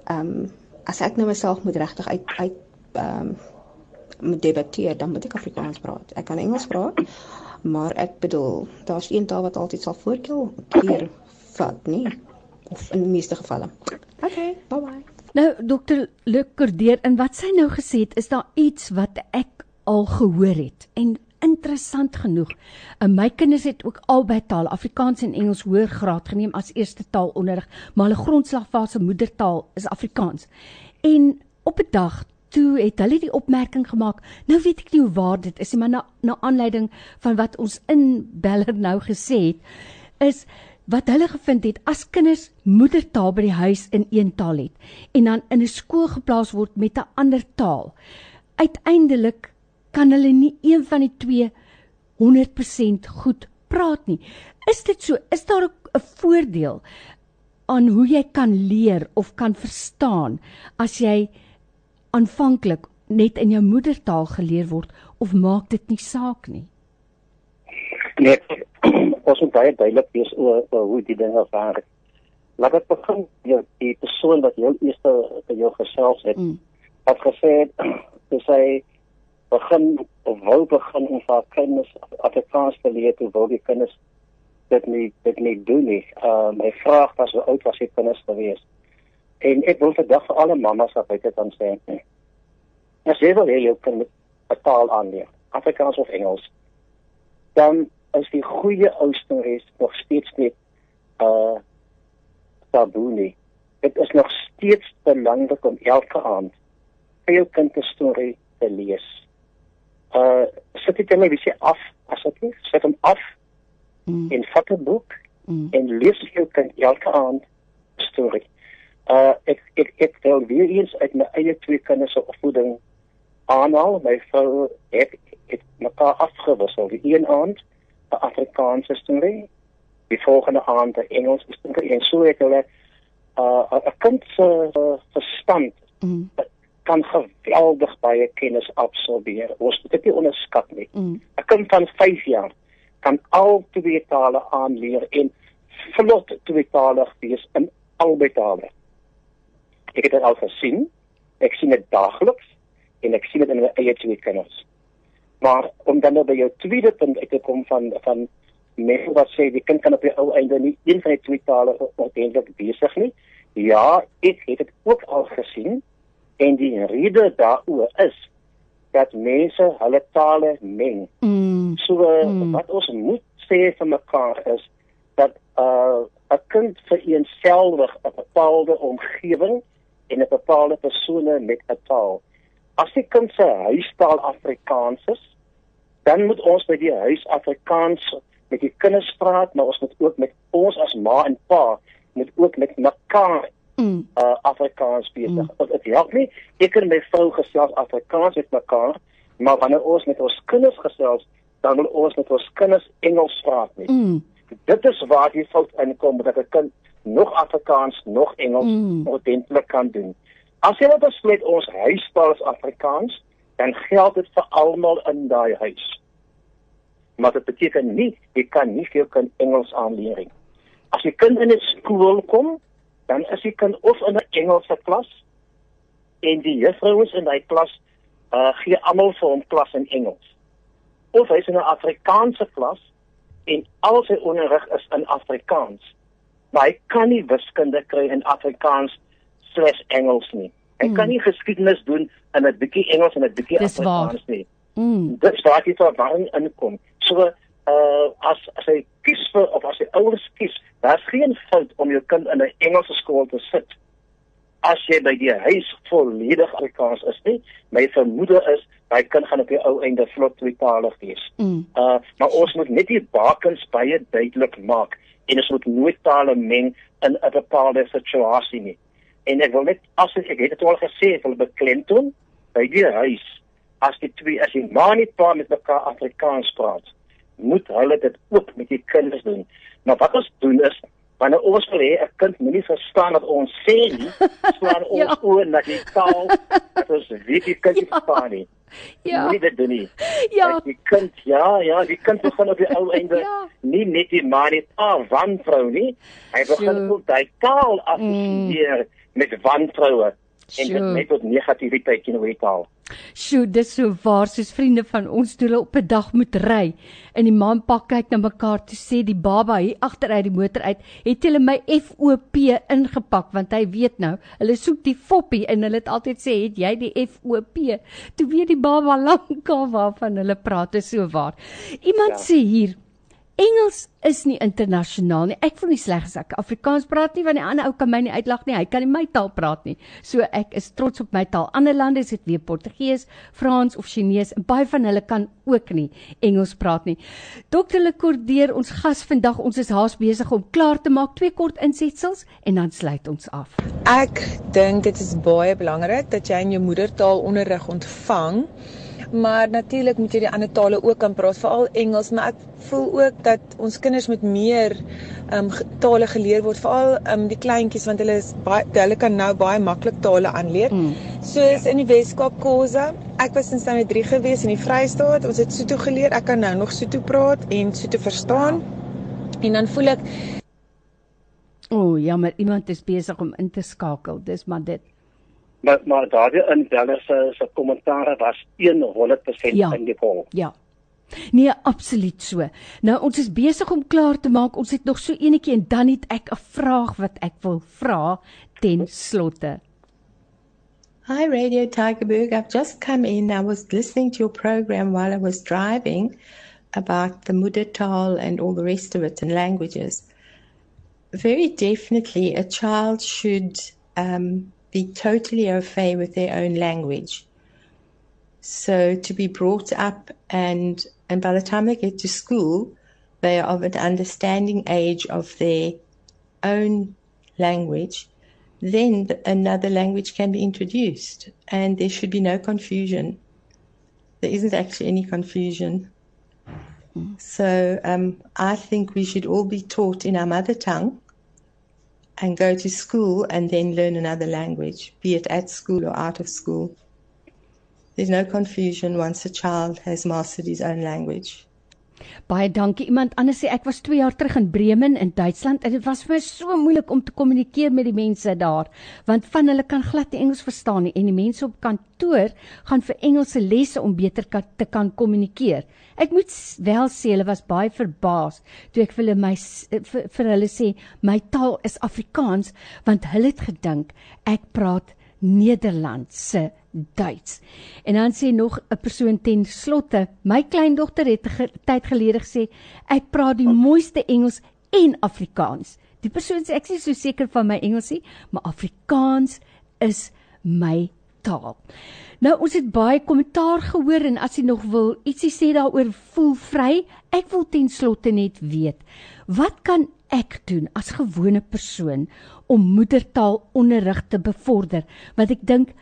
[SPEAKER 11] ehm um, as ek nou myself moet regtig uit uit ehm um, moet debatteer, dan moet ek Afrikaans praat. Ek kan Engels praat, maar ek bedoel, daar's een taal wat altyd sal voorkeur keer vat, nie? Of in die meeste gevalle. Okay, bye bye.
[SPEAKER 2] Nou dokter Lukordeer, in wat sy nou gesê het, is daar iets wat ek al gehoor het en interessant genoeg. En my kinders het ook albei tale, Afrikaans en Engels hoër graad geneem as eerste taalonderrig, maar hulle grondslagfase moedertaal is Afrikaans. En op 'n dag toe het hulle die opmerking gemaak, nou weet ek nie hoe waar dit is nie, maar na na aanleiding van wat ons in Beller nou gesê het, is wat hulle gevind het as kinders moedertaal by die huis in een taal het en dan in 'n skool geplaas word met 'n ander taal. Uiteindelik kan hulle nie een van die twee 100% goed praat nie. Is dit so? Is daar 'n voordeel aan hoe jy kan leer of kan verstaan as jy aanvanklik net in jou moedertaal geleer word of maak dit nie saak nie?
[SPEAKER 3] Nee, ons moet baie duidelik wees oor, oor hoe die dinge werk. Laat ek begin jy die persoon wat jou eerste by jou gesels het. Mm. Het gesê sy begin of wou begin om vir kinders Afrikaans te leer toe wou die kinders dit nie dit nie doen nie. Uh my vraag was hoe oud was die kinders gewees? En ek wil vandag vir alle mammas wat buite kan sê nie. As jy wil hê jou kind 'n taal aanleer, Afrikaans of Engels, dan is die goeie ou stories nog steeds net uh taboe nie. Dit is nog steeds belangrik om elke aand vir jou kind 'n storie te lees uh sit die televisie af asseblief sit hom af mm. en vat 'n boek mm. en lees jou kind elke aand storie. Uh ek ek ek wil weer eens uit my eie twee kinders se opvoeding aanhaal. My vrou het het mekaar afgewissel. Die een aand 'n Afrikaanse storie die volgende aand 'n Engelse storie. En so het hulle uh 'n kind se uh, verstand mm kan geweldig baie kennis absorbeer. Ons moet dit nie onderskat nie. 'n mm. Kind van 5 jaar kan al twee tale aanleer en vlot tweetalig wees in albei tale. Ek het dit al gesien. Ek sien dit daagliks en ek sien dit in my eie twee kinders. Maar om dan nou by jou tweede punt uit te kom van van mense wat sê die kind kan op die ou einde nie een van die twee tale ordentlik besig nie. Ja, ek het dit ook al gesien En die rede daaroor is dat mense hulle tale meng. Mm. So mm. wat ons moet sê vir mekaar is dat 'n uh, 'n kind vereenselwig 'n bepaalde omgewing en 'n bepaalde persone met 'n taal. As die kind se huistaal Afrikaans is, dan moet ons by die huis Afrikaans met die kinders praat, maar ons moet ook met ons as ma en pa moet ook met mekaar
[SPEAKER 2] Mm.
[SPEAKER 3] uh Afrikaans besig. Mm. Dit help nie ek en my vrou gesels Afrikaans met mekaar, maar wanneer ons met ons kinders gesels, dan wil ons met ons kinders Engels praat nie.
[SPEAKER 2] Mm.
[SPEAKER 3] Dit is waar die fout inkom dat 'n kind nog Afrikaans, nog Engels
[SPEAKER 2] Mm.
[SPEAKER 3] ordentlik kan doen. As jy wil besluit ons huistaal is Afrikaans, dan geld dit vir almal in daai huis. Maar dit beteken nie jy kan nie vir jou kind Engels aanleer nie. As jy kind in 'n skool kom, dan is die kind of in 'n Engelse klas en die juffrouens in daai klas uh gee almal vir hom klas in Engels. Of hy's in 'n Afrikaanse klas en al sy onderrig is in Afrikaans. Maar hy kan nie wiskunde kry in Afrikaans slegs Engels nie. Hy
[SPEAKER 2] Hmm.
[SPEAKER 3] kan nie geskiedenis doen in 'n bietjie Engels en 'n bietjie
[SPEAKER 2] Dis waar.
[SPEAKER 3] Afrikaans nie.
[SPEAKER 2] Mm.
[SPEAKER 3] Dit waar jy tot waarin inkom. So uh as as hy kies vir of as hy ouers kies, daar's geen fout om jou kind in 'n Engelse skool te sit. As jy by die huis volledig Afrikaans is nie, my vermoede is hy kind gaan op die ou einde vlot tweetalig wees.
[SPEAKER 2] Mm.
[SPEAKER 3] Uh maar ons moet net die bakens baie duidelik maak en ons moet nooit tale meng in 'n bepaalde situasie nie. En ek wil net as ek, het dit al gesê, ek wil beklemtoon by die huis as die twee as die ma nie pa met mekaar Afrikaans praat, moet hulle dit ook met die kinders doen. Maar wat ons doen is wanneer ons wil hê 'n kind moet nie verstaan wat ons sê nie, slaan ons
[SPEAKER 2] Ja.
[SPEAKER 3] oor na die taal dat ons weet die kind nie verstaan nie.
[SPEAKER 2] Ja.
[SPEAKER 3] Moenie dit doen nie.
[SPEAKER 2] Ja.
[SPEAKER 3] Dat Die kind, ja, ja, die kind begin op die ou einde
[SPEAKER 2] Ja.
[SPEAKER 3] nie net die ma nie, pa wantrou nie. Hy begin
[SPEAKER 2] Sjoe.
[SPEAKER 3] ook daai taal assosieer met wantroue en dit net tot negativiteit teenoor die taal.
[SPEAKER 2] Sjoe, dis so waar soos vriende van ons toe hulle op 'n dag moet ry en die ma en pa kyk na mekaar toe sê die baba hier agter uit die motor uit, het hulle my FOP ingepak want hy weet nou, hulle soek die foppie en hulle het altyd sê, "Het jy die FOP?" Toe weet die baba lankal waarvan hulle praat, dis so waar. Iemand
[SPEAKER 3] Ja.
[SPEAKER 2] sê hier Engels is nie internasionaal nie. Ek voel nie sleg as ek Afrikaans praat nie want die ander ou kan my nie uitlag nie. Hy kan nie my taal praat nie. So ek is trots op my taal. Ander lande is dit weer Portugees, Frans of Chinees en baie van hulle kan ook nie Engels praat nie. Dr. Lekordeer, ons gas vandag, ons is haas besig om klaar te maak twee kort insetsels en dan sluit ons af.
[SPEAKER 12] Ek dink dit is baie belangrik dat jy in jou moedertaal onderrig ontvang. Maar natuurlik moet jy die ander tale ook kan praat, veral Engels, maar ek voel ook dat ons kinders moet meer ehm um, tale geleer word, veral ehm um, die kleintjies want hulle is baie hulle kan nou baie maklik tale aanleer.
[SPEAKER 2] Mm.
[SPEAKER 12] Soos in die Weskaap Khoza. Ek was in standaard 3 gewees in die Vrystaat. Ons het Sotho geleer. Ek kan nou nog Sotho praat en Sotho verstaan. En dan voel ek
[SPEAKER 2] O, oh, jammer, iemand is besig om in te skakel. Dis maar dit.
[SPEAKER 3] Maar maar daardie inbeller se se kommentaar was 100%
[SPEAKER 2] Ja.
[SPEAKER 3] in die vol.
[SPEAKER 2] Ja. Nee, absoluut so. Nou ons is besig om klaar te maak. Ons het nog so enetjie en dan het ek 'n vraag wat ek wil vra ten slotte.
[SPEAKER 13] Hi, Radio Tigerberg. I've just come in. I was listening to your program while I was driving about the Muddertal and all the rest of it and languages. Very definitely, a child should um, be totally au fait with their own language. So to be brought up and and by the time they get to school, they are of an understanding age of their own language, then another language can be introduced, and there should be no confusion. There isn't actually any confusion. So um, I think we should all be taught in our mother tongue and go to school and then learn another language, be it at school or out of school. There's no confusion once a child has mastered his own language.
[SPEAKER 2] Baie dankie. Iemand anders sê ek was 2 jaar terug in Bremen in Duitsland en dit was vir my so moeilik om te kommunikeer met die mense daar want van hulle kan glad nie Engels verstaan nie en die mense op kantoor gaan vir Engelse lesse om beter ka te kan kommunikeer. Ek moet wel sê hulle was baie verbaas toe ek vir hulle my s- vir, vir hulle sê my taal is Afrikaans want hulle het gedink ek praat Nederlandse Duits. En dan sê nog 'n persoon ten slotte, my kleindogter het ge tyd gelede gesê ek praat die mooiste Engels en Afrikaans. Die persoon sê ek is so seker van my Engels nie, maar Afrikaans is my taal. Nou ons het baie kommentaar gehoor en as jy nog wil ietsie sê daaroor, voel vry. Ek wil ten slotte net weet, wat kan ek doen as gewone persoon om moedertaalonderrig te bevorder? Want ek dink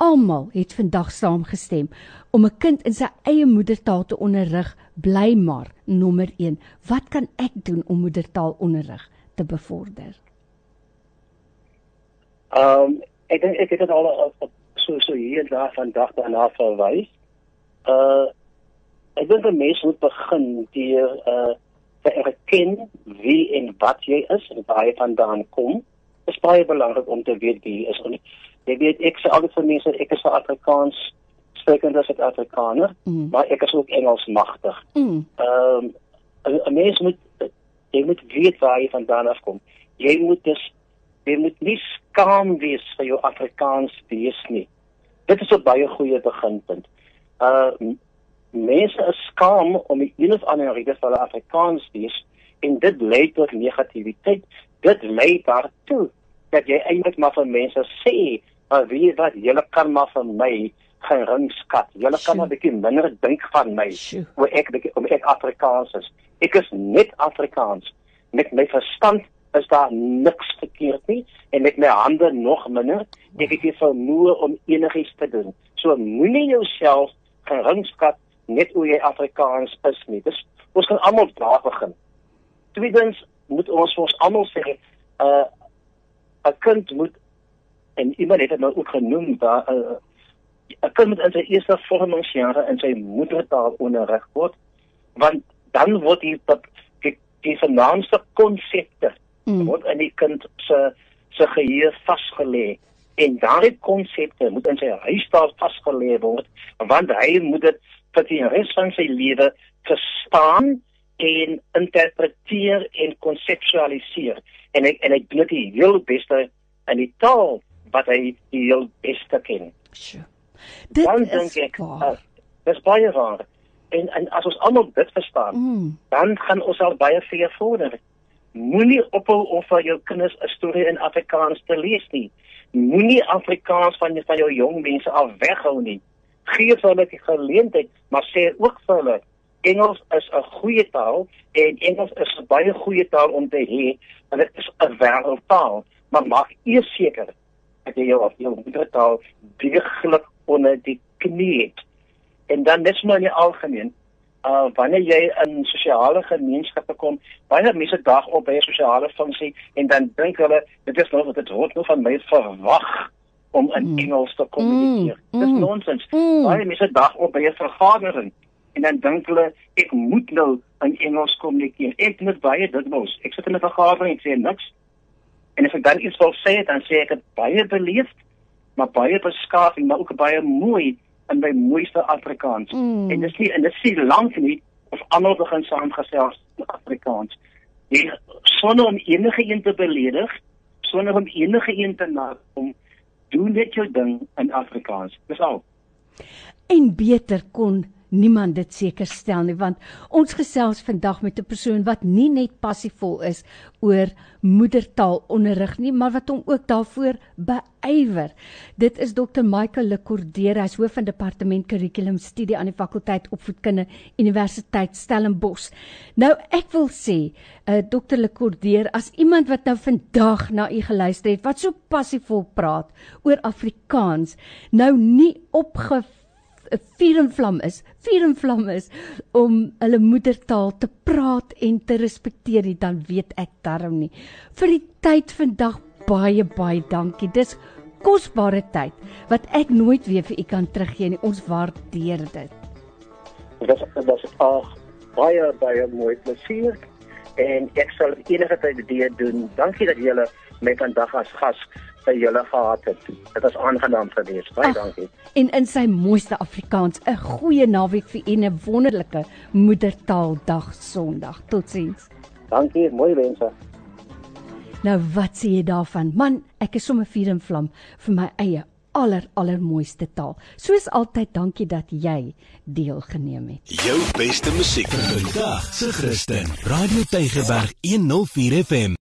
[SPEAKER 2] almal het vandag saamgestem om 'n kind in sy eie moedertaal te onderrig, bly maar nommer 1. Wat kan ek doen om moedertaalonderrig te bevorder?
[SPEAKER 3] Ehm um, ek dink ek het dit al so so hier daar vandag daarna verwys. Uh ek dink 'n mens moet begin deur uh te erken wie en wat jy is en waar jy vandaan kom. Dit is baie belangrik om te weet wie jy is. En jy weet ek sê altyd vir mense ek is 'n Afrikaans sprekende as 'n Afrikaner, mm. maar ek is ook Engels magtig.
[SPEAKER 2] Mm.
[SPEAKER 3] Ehm um, 'n mens moet jy moet weet waar jy vandaan afkom. Jy moet dus jy moet nie skaam wees vir jou Afrikaans wees nie. Dit is 'n baie goeie beginpunt. Uh mense is skaam om een of ander rede vir hulle Afrikaans wees en dit lei tot negativiteit. Dit lei daartoe dat jy eintlik maar vir mense sê, "Maar wie wat julle kan maar vir my geringskat. Julle kan maar 'n bietjie minder dink van my hoe ek om ek Afrikaans is. Ek is net Afrikaans. Met my verstand is daar niks verkeerd nie en met my hande nog minder. Ek het nie vermoë om enigiets te doen. So moenie jouself geringskat net hoe jy Afrikaans is nie. Dis ons kan almal daar begin. Tweedens moet ons vir ons almal sê 'n uh, 'n kind moet en iemand het dit nou ook genoem daar 'n uh, 'n kind moet in sy eerste vormingsjare in sy moedertaal onderrig word want dan word die die, die vernaamste konsepte mm. word in die kind se se geheue vasgelê en daardie konsepte moet in sy huistaal vasgelê word want hy moet dit vir die res van sy lewe verstaan en interpreteer en konseptualiseer en ek en ek doen dit die heel beste in die taal wat hy die heel beste ken.
[SPEAKER 2] Sure. Dit
[SPEAKER 3] dan dink ek uh, dis baie waar. En en as ons almal dit verstaan, mm. dan gaan ons al baie ver vorder. Moenie ophou om vir jou kinders 'n storie in Afrikaans te lees nie. Moenie Afrikaans van van jou jong mense af weghou nie. Gee vir hulle die geleentheid, maar sê ook vir hulle Engels is 'n goeie taal en Engels is 'n baie goeie taal om te hê, want dit is 'n wêreldtaal, maar maak eers seker dat jy jou of jou moedertaal deeglik onder die knie het. En dan net maar in die algemeen, uh wanneer jy in sosiale gemeenskappe kom, baie mense dag op by 'n sosiale funksie en dan dink hulle dit is nog wat dit word nog van my verwag om in mm. Engels te kommunikeer. Mm. Dis nonsens. Mm. Baie mense dag op by 'n vergadering en dan dink hulle ek moet nou in Engels kommunikeer. Ek moet baie dit mos. Ek sit in 'n vergadering en sê niks. En as ek dan iets wil sê, dan sê ek dit baie beleefd maar baie beskaaf en maar ook baie mooi in my mooiste Afrikaans. Mm. En dis nie en dit sien lank nie of almal begin saamgesels in Afrikaans. Jy sonder om enige een te beledig, sonder om enige een te na om doen net jou ding in Afrikaans. Dis al.
[SPEAKER 2] En beter kon niemand dit seker stel nie want ons gesels vandag met 'n persoon wat nie net passievol is oor moedertaalonderrig nie maar wat hom ook daarvoor beywer. Dit is Dr Michael Lekordeer, hy's hoof van departement kurrikulum studie aan die fakulteit opvoedkunde Universiteit Stellenbosch. Nou ek wil sê, uh, Dr Lekordeer, as iemand wat nou vandag na u geluister het wat so passievol praat oor Afrikaans, nou nie opge 'n vuur en vlam is, vuur en vlam is om hulle moedertaal te praat en te respekteer, dan weet ek darm nie. Vir die tyd vandag baie baie dankie. Dis kosbare tyd wat ek nooit weer vir u kan teruggee nie. Ons waardeer dit.
[SPEAKER 3] Dit dit is ag baie baie mooi plesier en ek sal enige tyd dit doen. Dankie dat julle my vandag as gas by julle gehad het. Dit was aangenaam geweest. Baie Ach, dankie.
[SPEAKER 2] En in sy mooiste Afrikaans, 'n goeie naweek vir u en 'n wonderlike Moedertaaldag Sondag. Totsiens.
[SPEAKER 3] Dankie, mooi wense.
[SPEAKER 2] Nou wat sê jy daarvan? Man, ek is sommer vuur en vlam vir my eie aller allermooiste taal. Soos altyd, dankie dat jy deelgeneem het.
[SPEAKER 1] Jou beste musiek vir vandag, se Christen. Radio Tygerberg 104 FM.